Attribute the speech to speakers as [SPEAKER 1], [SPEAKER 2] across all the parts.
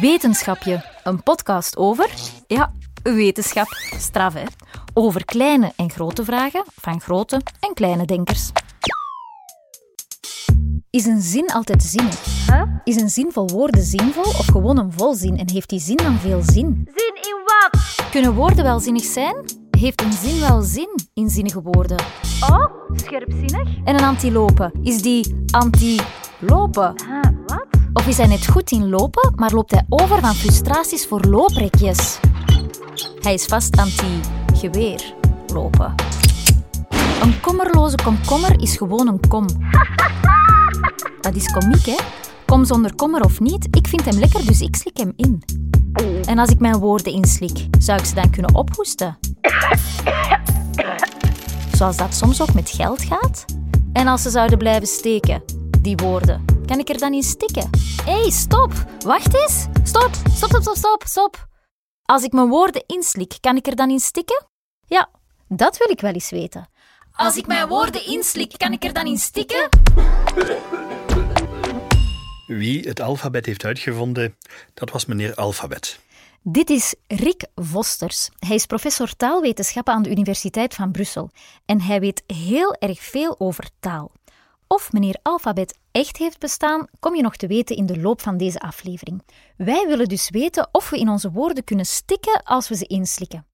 [SPEAKER 1] Wetenschapje, een podcast over, ja, wetenschap, straf hè, over kleine en grote vragen van grote en kleine denkers. Is een zin altijd zinnig? Is een zin vol woorden zinvol of gewoon een volzin en heeft die zin dan veel zin?
[SPEAKER 2] Zin in wat?
[SPEAKER 1] Kunnen woorden wel zinnig zijn? Heeft een zin wel zin in zinnige woorden?
[SPEAKER 2] Oh, scherpzinnig?
[SPEAKER 1] En een antilope, is die anti-lopen?
[SPEAKER 2] Huh, wat?
[SPEAKER 1] Of is hij net goed in lopen, maar loopt hij over van frustraties voor looprekjes? Hij is vast anti-geweer lopen. Een kommerloze komkommer is gewoon een kom. Dat is komiek, hè? Kom zonder kommer of niet, ik vind hem lekker, dus ik slik hem in. En als ik mijn woorden inslik, zou ik ze dan kunnen ophoesten? Zoals dat soms ook met geld gaat? En als ze zouden blijven steken, die woorden, kan ik er dan in stikken? Hé, hey, stop! Wacht eens! Stop! Stop, stop, stop, stop, stop! Als ik mijn woorden inslik, kan ik er dan in stikken? Ja, dat wil ik wel eens weten. Als ik mijn woorden inslik, kan ik er dan in stikken?
[SPEAKER 3] Wie het alfabet heeft uitgevonden, dat was meneer Alfabet.
[SPEAKER 1] Dit is Rick Vosters. Hij is professor taalwetenschappen aan de Universiteit van Brussel. En hij weet heel erg veel over taal. Of meneer Alfabet echt heeft bestaan, kom je nog te weten in de loop van deze aflevering. Wij willen dus weten of we in onze woorden kunnen stikken als we ze inslikken.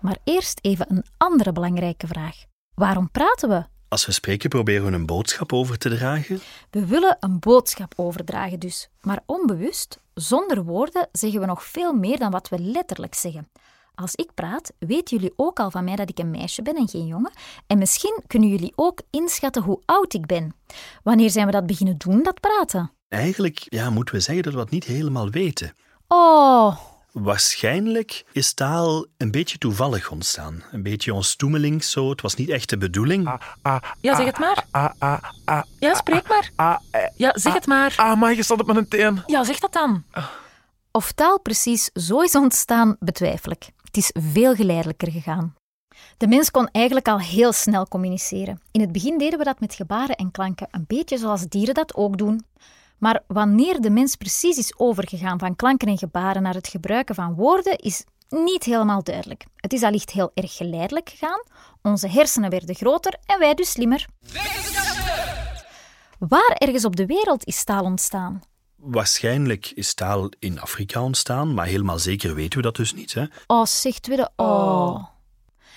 [SPEAKER 1] Maar eerst even een andere belangrijke vraag. Waarom praten we?
[SPEAKER 3] Als we spreken, proberen we een boodschap over te dragen.
[SPEAKER 1] We willen een boodschap overdragen dus, maar onbewust, zonder woorden, zeggen we nog veel meer dan wat we letterlijk zeggen. Als ik praat, weten jullie ook al van mij dat ik een meisje ben en geen jongen. En misschien kunnen jullie ook inschatten hoe oud ik ben. Wanneer zijn we dat beginnen doen, dat praten?
[SPEAKER 3] Eigenlijk ja, moeten we zeggen dat we dat niet helemaal weten.
[SPEAKER 1] Oh,
[SPEAKER 3] Waarschijnlijk is taal een beetje toevallig ontstaan. Een beetje onstoemelings zo. Het was niet echt de bedoeling.
[SPEAKER 4] Ja, zeg het maar.
[SPEAKER 5] Ah, ah, ah,
[SPEAKER 4] Ja, spreek maar.
[SPEAKER 5] ah,
[SPEAKER 4] Ja, zeg het maar.
[SPEAKER 5] ah, maar je stond op mijn teen.
[SPEAKER 4] Ja, zeg dat dan.
[SPEAKER 1] of taal precies zo is ontstaan, betwijfel ik. Het is veel geleidelijker gegaan. De mens kon eigenlijk al heel snel communiceren. In het begin deden we dat met gebaren en klanken, een beetje zoals dieren dat ook doen. Maar wanneer de mens precies is overgegaan van klanken en gebaren naar het gebruiken van woorden, is niet helemaal duidelijk. Het is allicht heel erg geleidelijk gegaan. Onze hersenen werden groter en wij dus slimmer. Waar ergens op de wereld is taal ontstaan?
[SPEAKER 3] Waarschijnlijk is taal in Afrika ontstaan, maar helemaal zeker weten we dat dus niet. Hè?
[SPEAKER 1] Oh, zegt we de oh.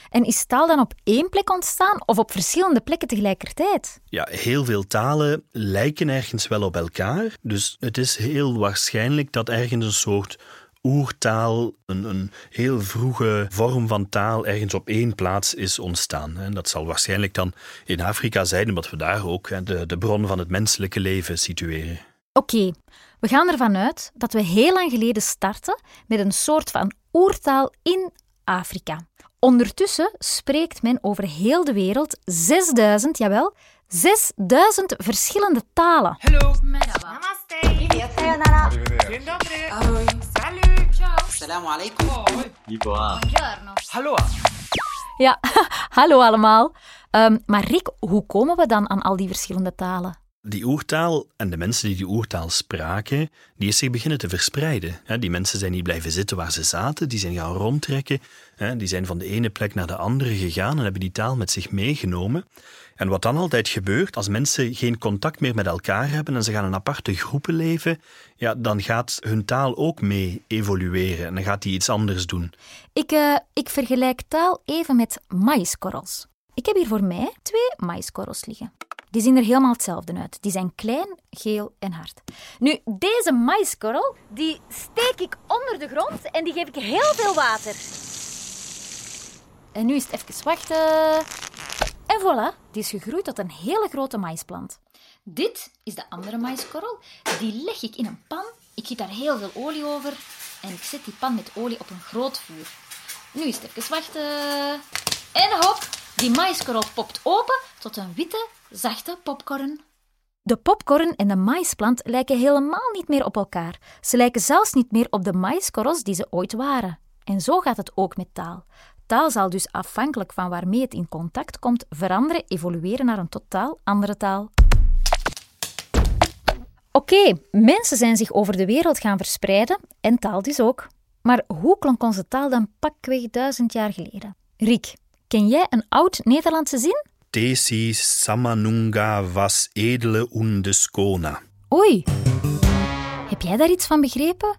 [SPEAKER 1] En is taal dan op één plek ontstaan of op verschillende plekken tegelijkertijd?
[SPEAKER 3] Ja, heel veel talen lijken ergens wel op elkaar. Dus het is heel waarschijnlijk dat ergens een soort oertaal, een, een heel vroege vorm van taal, ergens op één plaats is ontstaan. En dat zal waarschijnlijk dan in Afrika zijn, omdat we daar ook de, de bron van het menselijke leven situeren.
[SPEAKER 1] Oké, we gaan ervan uit dat we heel lang geleden starten met een soort van oertaal in Afrika. Ondertussen spreekt men over heel de wereld 6000, jawel, 6000 verschillende talen.
[SPEAKER 6] Hallo. Namaste. Sayonara. Ahoi. Salut. Ciao. Assalamu alaikum. Ah. Buongiorno.
[SPEAKER 5] Hallo.
[SPEAKER 1] Ja, hallo allemaal. Ehm, maar Rick, hoe komen we dan aan al die verschillende talen?
[SPEAKER 3] Die oertaal en de mensen die die oertaal spraken, die is zich beginnen te verspreiden. Die mensen zijn niet blijven zitten waar ze zaten, die zijn gaan rondtrekken. Die zijn van de ene plek naar de andere gegaan en hebben die taal met zich meegenomen. En wat dan altijd gebeurt, als mensen geen contact meer met elkaar hebben en ze gaan in aparte groepen leven, ja, dan gaat hun taal ook mee evolueren en dan gaat die iets anders doen.
[SPEAKER 1] Ik, eh, ik vergelijk taal even met maïskorrels. Ik heb hier voor mij twee maïskorrels liggen. Die zien er helemaal hetzelfde uit. Die zijn klein, geel en hard. Nu, deze maïskorrel, die steek ik onder de grond en die geef ik heel veel water. En nu is het even wachten. En voilà, die is gegroeid tot een hele grote maïsplant. Dit is de andere maïskorrel. Die leg ik in een pan. Ik giet daar heel veel olie over. En ik zet die pan met olie op een groot vuur. Nu is het even wachten. En hop, die maïskorrel popt open tot een witte, zachte popcorn. De popcorn en de maïsplant lijken helemaal niet meer op elkaar. Ze lijken zelfs niet meer op de maïskorrels die ze ooit waren. En zo gaat het ook met taal. Taal zal dus afhankelijk van waarmee het in contact komt, veranderen, evolueren naar een totaal andere taal. Oké, mensen zijn zich over de wereld gaan verspreiden en taal dus ook. Maar hoe klonk onze taal dan pakweg duizend jaar geleden? Riek, ken jij een oud Nederlandse zin?
[SPEAKER 3] Desi samanunga was edele unde skona.
[SPEAKER 1] Oei. Heb jij daar iets van begrepen?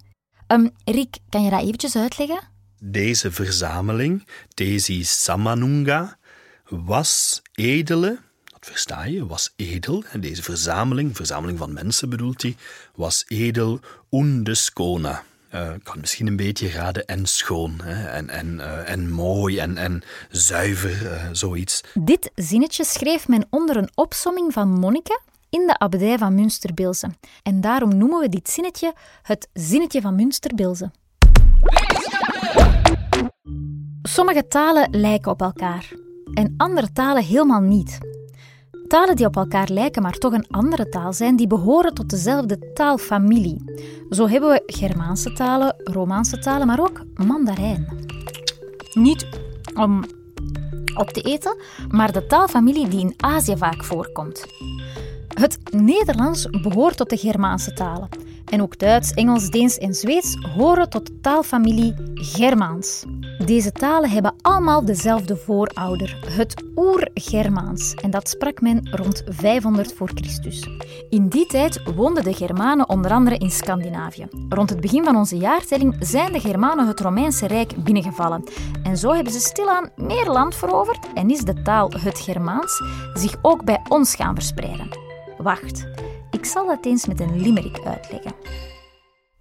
[SPEAKER 1] Um, Riek, kan je dat eventjes uitleggen?
[SPEAKER 3] Deze verzameling, Desi samanunga, was edele, dat versta je, was edel. En deze verzameling, verzameling van mensen bedoelt hij, was edel unde skona. Uh, kan misschien een beetje raden en schoon hè, en, en, uh, en mooi en, en zuiver, uh, zoiets.
[SPEAKER 1] Dit zinnetje schreef men onder een opsomming van monniken in de abdij van Münsterbilze. En daarom noemen we dit zinnetje het zinnetje van Münsterbilze. Sommige talen lijken op elkaar en andere talen helemaal niet. Talen die op elkaar lijken, maar toch een andere taal zijn, die behoren tot dezelfde taalfamilie. Zo hebben we Germaanse talen, Romaanse talen, maar ook Mandarijn. Niet om op te eten, maar de taalfamilie die in Azië vaak voorkomt. Het Nederlands behoort tot de Germaanse talen. En ook Duits, Engels, Deens en Zweeds horen tot de taalfamilie Germaans. Deze talen hebben allemaal dezelfde voorouder, het Oer-Germaans, en dat sprak men rond 500 voor Christus. In die tijd woonden de Germanen onder andere in Scandinavië. Rond het begin van onze jaartelling zijn de Germanen het Romeinse Rijk binnengevallen. En zo hebben ze stilaan meer land veroverd en is de taal het Germaans zich ook bij ons gaan verspreiden. Wacht, ik zal dat eens met een limerick uitleggen.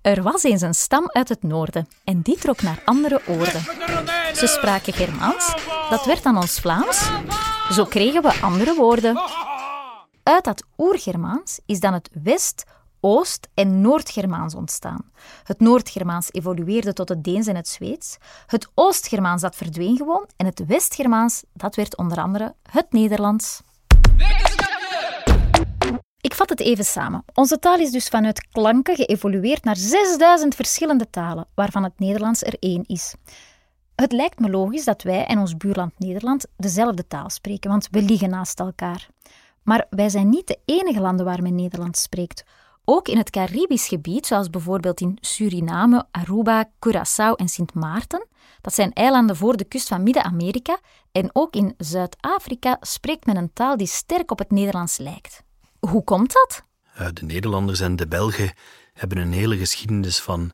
[SPEAKER 1] Er was eens een stam uit het noorden en die trok naar andere oorden. Ze spraken Germaans, dat werd dan ons Vlaams. Zo kregen we andere woorden. Uit dat oer-Germaans is dan het West-, Oost- en Noord-Germaans ontstaan. Het Noord-Germaans evolueerde tot het Deens en het Zweeds. Het Oost-Germaans dat verdween gewoon en het West-Germaans dat werd onder andere het Nederlands. Ik vat het even samen. Onze taal is dus vanuit klanken geëvolueerd naar 6000 verschillende talen, waarvan het Nederlands er één is. Het lijkt me logisch dat wij en ons buurland Nederland dezelfde taal spreken, want we liggen naast elkaar. Maar wij zijn niet de enige landen waar men Nederlands spreekt. Ook in het Caribisch gebied, zoals bijvoorbeeld in Suriname, Aruba, Curaçao en Sint Maarten, dat zijn eilanden voor de kust van Midden-Amerika, en ook in Zuid-Afrika spreekt men een taal die sterk op het Nederlands lijkt. Hoe komt dat?
[SPEAKER 3] Uh, de Nederlanders en de Belgen hebben een hele geschiedenis van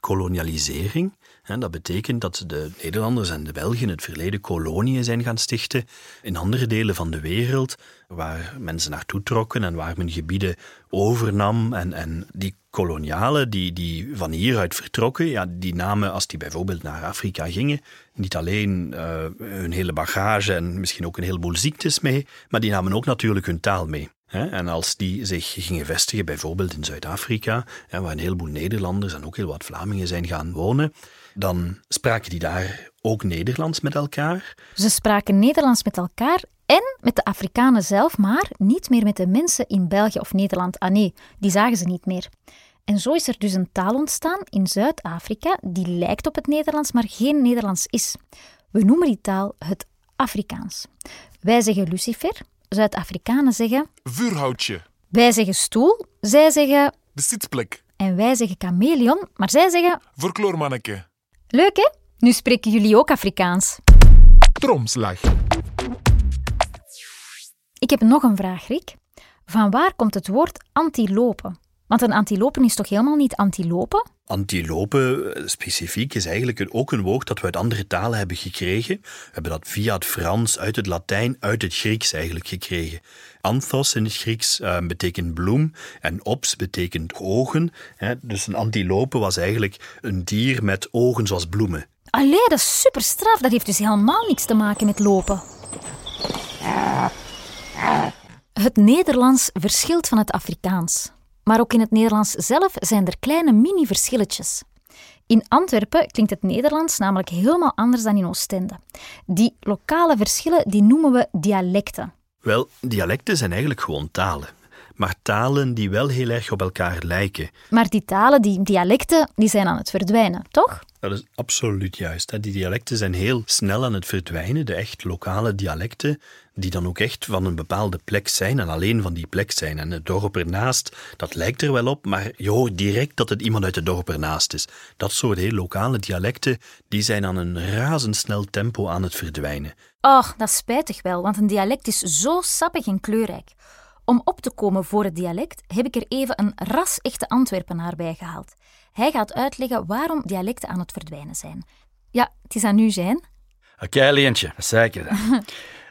[SPEAKER 3] kolonialisering. Dat betekent dat de Nederlanders en de Belgen in het verleden koloniën zijn gaan stichten in andere delen van de wereld, waar mensen naartoe trokken en waar men gebieden overnam. En, en die kolonialen die, die van hieruit vertrokken, ja, die namen, als die bijvoorbeeld naar Afrika gingen, niet alleen uh, hun hele bagage en misschien ook een heleboel ziektes mee, maar die namen ook natuurlijk hun taal mee. En als die zich gingen vestigen, bijvoorbeeld in Zuid-Afrika, waar een heleboel Nederlanders en ook heel wat Vlamingen zijn gaan wonen, dan spraken die daar ook Nederlands met elkaar.
[SPEAKER 1] Ze spraken Nederlands met elkaar en met de Afrikanen zelf, maar niet meer met de mensen in België of Nederland. Ah nee, die zagen ze niet meer. En zo is er dus een taal ontstaan in Zuid-Afrika die lijkt op het Nederlands, maar geen Nederlands is. We noemen die taal het Afrikaans. Wij zeggen Lucifer, Zuid-Afrikanen zeggen...
[SPEAKER 5] Vuurhoutje.
[SPEAKER 1] Wij zeggen stoel, zij zeggen...
[SPEAKER 5] De zitplek.
[SPEAKER 1] En wij zeggen chameleon, maar zij zeggen...
[SPEAKER 5] Verkloormanneke.
[SPEAKER 1] Leuk, hè? Nu spreken jullie ook Afrikaans.
[SPEAKER 5] Tromslag.
[SPEAKER 1] Ik heb nog een vraag, Rick. Van waar komt het woord antilopen? Want een antilopen is toch helemaal niet antilopen?
[SPEAKER 3] Antilope specifiek is eigenlijk ook een woord dat we uit andere talen hebben gekregen. We hebben dat via het Frans, uit het Latijn, uit het Grieks eigenlijk gekregen. Anthos in het Grieks uh, betekent bloem en ops betekent ogen. Hè. Dus een antilope was eigenlijk een dier met ogen zoals bloemen.
[SPEAKER 1] Allee, dat is super straf. Dat heeft dus helemaal niks te maken met lopen. Het Nederlands verschilt van het Afrikaans. Maar ook in het Nederlands zelf zijn er kleine mini-verschilletjes. In Antwerpen klinkt het Nederlands namelijk helemaal anders dan in Oostende. Die lokale verschillen die noemen we dialecten.
[SPEAKER 3] Wel, dialecten zijn eigenlijk gewoon talen. Maar talen die wel heel erg op elkaar lijken.
[SPEAKER 1] Maar die talen, die dialecten, die zijn aan het verdwijnen, toch?
[SPEAKER 3] Dat is absoluut juist. hè. Die dialecten zijn heel snel aan het verdwijnen. De echt lokale dialecten, die dan ook echt van een bepaalde plek zijn en alleen van die plek zijn. En het dorp ernaast, dat lijkt er wel op, maar je hoort direct dat het iemand uit het dorp ernaast is. Dat soort heel lokale dialecten, die zijn aan een razendsnel tempo aan het verdwijnen.
[SPEAKER 1] Och, dat is spijtig wel, want een dialect is zo sappig en kleurrijk. Om op te komen voor het dialect heb ik er even een ras-echte Antwerpenaar bij gehaald. Hij gaat uitleggen waarom dialecten aan het verdwijnen zijn. Ja, het is aan u zijn.
[SPEAKER 7] Oké, Leentje, dat zei ik er.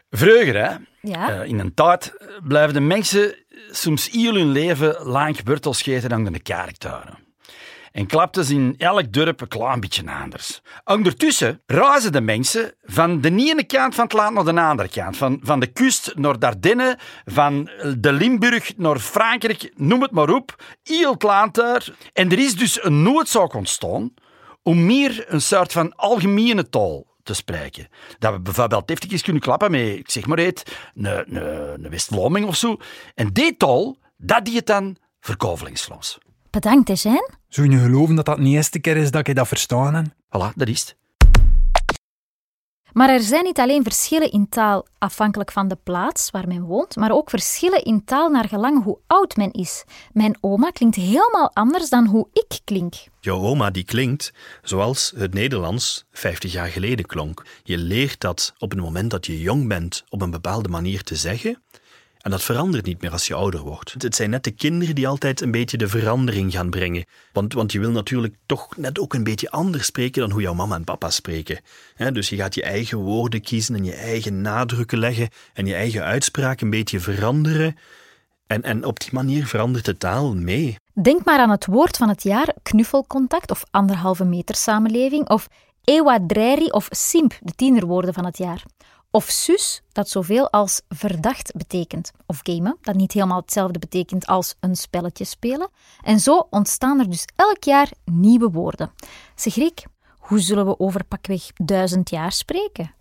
[SPEAKER 7] Vroeger, hè,
[SPEAKER 1] Ja?
[SPEAKER 7] eh, in een tijd, eh, blijven de mensen soms heel hun leven lang wortels scheten aan de kerktuinen. En klapten ze in elk dorp een klein beetje anders. Ondertussen reizen de mensen van de ene kant van het land naar de andere kant. Van, van de kust naar de Ardennen, van de Limburg naar Frankrijk, noem het maar op. Heel het land daar. En er is dus een noodzaak ontstaan om meer een soort van algemene taal te spreken. Dat we bijvoorbeeld eventjes kunnen klappen met, ik zeg maar het, een, een, een West-Vlaming of zo. En die taal, dat die het dan verkovelingsvlams.
[SPEAKER 1] Bedankt, hè, zijn.
[SPEAKER 8] Zou je geloven dat dat de eerste keer is dat ik dat verstaan heb?
[SPEAKER 7] Voilà, dat is het.
[SPEAKER 1] Maar er zijn niet alleen verschillen in taal afhankelijk van de plaats waar men woont, maar ook verschillen in taal naar gelang hoe oud men is. Mijn oma klinkt helemaal anders dan hoe ik klink.
[SPEAKER 3] Jouw oma die klinkt zoals het Nederlands 50 jaar geleden klonk. Je leert dat op het moment dat je jong bent op een bepaalde manier te zeggen. En dat verandert niet meer als je ouder wordt. Het zijn net de kinderen die altijd een beetje de verandering gaan brengen. Want, want je wil natuurlijk toch net ook een beetje anders spreken dan hoe jouw mama en papa spreken. Dus je gaat je eigen woorden kiezen en je eigen nadrukken leggen en je eigen uitspraak een beetje veranderen. En, en op die manier verandert de taal mee.
[SPEAKER 1] Denk maar aan het woord van het jaar knuffelcontact of anderhalve meter samenleving of ewadreri of simp, de tienerwoorden van het jaar. Of sus, dat zoveel als verdacht betekent. Of gamen, dat niet helemaal hetzelfde betekent als een spelletje spelen. En zo ontstaan er dus elk jaar nieuwe woorden. Zeg Rick, hoe zullen we over pakweg duizend jaar spreken?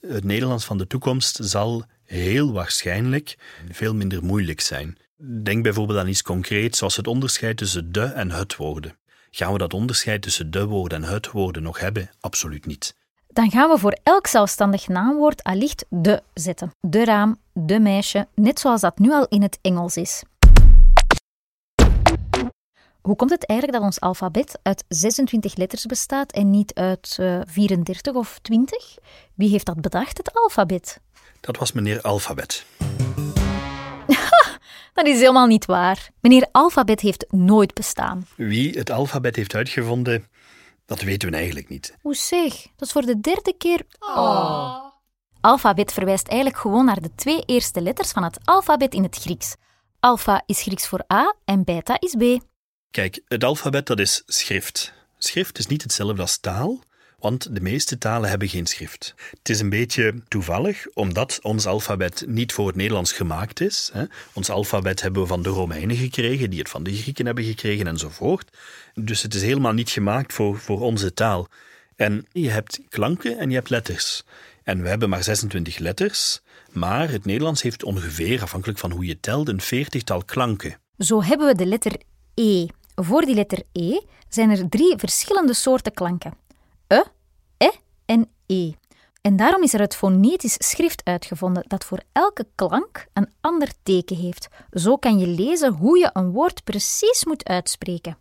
[SPEAKER 3] Het Nederlands van de toekomst zal heel waarschijnlijk veel minder moeilijk zijn. Denk bijvoorbeeld aan iets concreets zoals het onderscheid tussen de en het woorden. Gaan we dat onderscheid tussen de woorden en het woorden nog hebben? Absoluut niet.
[SPEAKER 1] Dan gaan we voor elk zelfstandig naamwoord allicht de zetten. De raam, de meisje, net zoals dat nu al in het Engels is. Hoe komt het eigenlijk dat ons alfabet uit 26 letters bestaat en niet uit eh, 34 of 20? Wie heeft dat bedacht, het alfabet?
[SPEAKER 3] Dat was meneer Alfabet.
[SPEAKER 1] Dat is helemaal niet waar. Meneer Alfabet heeft nooit bestaan.
[SPEAKER 3] Wie het alfabet heeft uitgevonden, dat weten we eigenlijk niet.
[SPEAKER 1] Hoe zeg? Dat is voor de derde keer. Alfabet verwijst eigenlijk gewoon naar de twee eerste letters van het alfabet in het Grieks. Alpha is Grieks voor A en beta is B.
[SPEAKER 3] Kijk, het alfabet dat is schrift. Schrift is niet hetzelfde als taal, want de meeste talen hebben geen schrift. Het is een beetje toevallig, omdat ons alfabet niet voor het Nederlands gemaakt is. Hè. Ons alfabet hebben we van de Romeinen gekregen, die het van de Grieken hebben gekregen enzovoort. Dus het is helemaal niet gemaakt voor, voor onze taal. En je hebt klanken en je hebt letters. En we hebben maar 26 letters, maar het Nederlands heeft ongeveer, afhankelijk van hoe je telt, een veertigtal klanken.
[SPEAKER 1] Zo hebben we de letter E. Voor die letter E zijn er drie verschillende soorten klanken: e, e en e. En daarom is er het fonetisch schrift uitgevonden dat voor elke klank een ander teken heeft. Zo kan je lezen hoe je een woord precies moet uitspreken.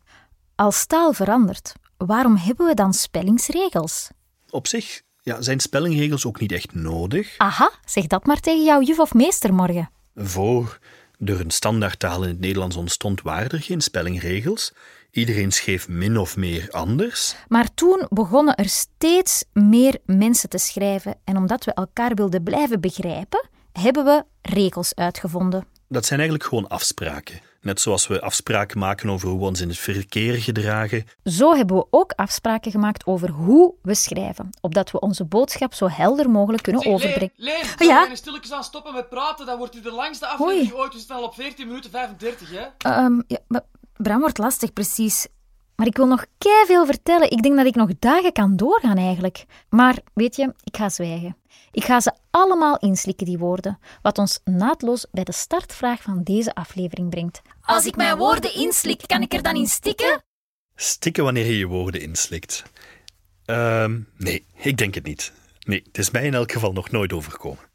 [SPEAKER 1] Als taal verandert, waarom hebben we dan spellingsregels?
[SPEAKER 3] Op zich ja, zijn spellingregels ook niet echt nodig.
[SPEAKER 1] Aha, zeg dat maar tegen jouw juf of meester morgen.
[SPEAKER 3] Voor er een standaardtaal in het Nederlands ontstond, waren er geen spellingregels. Iedereen schreef min of meer anders.
[SPEAKER 1] Maar toen begonnen er steeds meer mensen te schrijven. En omdat we elkaar wilden blijven begrijpen, hebben we regels uitgevonden.
[SPEAKER 3] Dat zijn eigenlijk gewoon afspraken. Net zoals we afspraken maken over hoe we ons in het verkeer gedragen.
[SPEAKER 1] Zo hebben we ook afspraken gemaakt over hoe we schrijven, opdat we onze boodschap zo helder mogelijk kunnen overbrengen.
[SPEAKER 9] Leen, Leen,
[SPEAKER 1] Oh, ja?
[SPEAKER 9] ja? stilletjes aan stoppen met praten, dan wordt u de langste aflevering ooit. We zitten al op 14 minuten 35, hè?
[SPEAKER 1] Ehm, ja, maar Bram wordt lastig, precies. Maar ik wil nog veel vertellen. Ik denk dat ik nog dagen kan doorgaan eigenlijk. Maar weet je, ik ga zwijgen. Ik ga ze allemaal inslikken, die woorden. Wat ons naadloos bij de startvraag van deze aflevering brengt. Als ik mijn woorden inslik, kan ik er dan in stikken?
[SPEAKER 3] Stikken wanneer je je woorden inslikt. Ehm, nee, ik denk het niet. Nee, het is mij in elk geval nog nooit overkomen.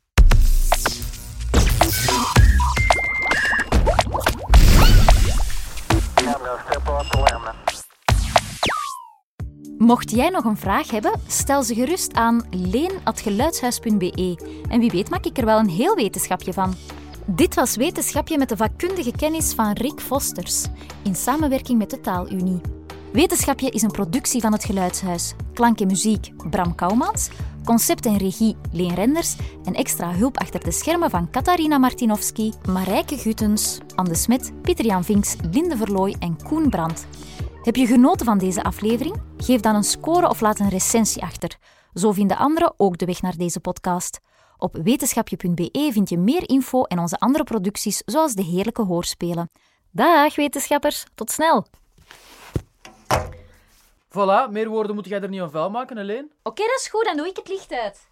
[SPEAKER 1] Mocht jij nog een vraag hebben, stel ze gerust aan leen.geluidshuis.be. En wie weet maak ik er wel een heel wetenschapje van. Dit was Wetenschapje met de vakkundige kennis van Rick Vosters, in samenwerking met de Taalunie. Wetenschapje is een productie van het Geluidshuis. Klank en muziek Bram Kouwmans, concept en regie Leen Renders en extra hulp achter de schermen van Katarina Martinovski, Marijke Guttens, Anne Smet, Pieter-Jan Vinks, Linde Verlooy en Koen Brandt. Heb je genoten van deze aflevering? Geef dan een score of laat een recensie achter. Zo vinden anderen ook de weg naar deze podcast. Op wetenschapje.be vind je meer info en onze andere producties, zoals de heerlijke hoorspelen. Dag wetenschappers, tot snel!
[SPEAKER 9] Voilà, meer woorden moet jij er niet aan vuil maken, alleen.
[SPEAKER 1] Oké, dat is goed, dan doe ik het licht uit.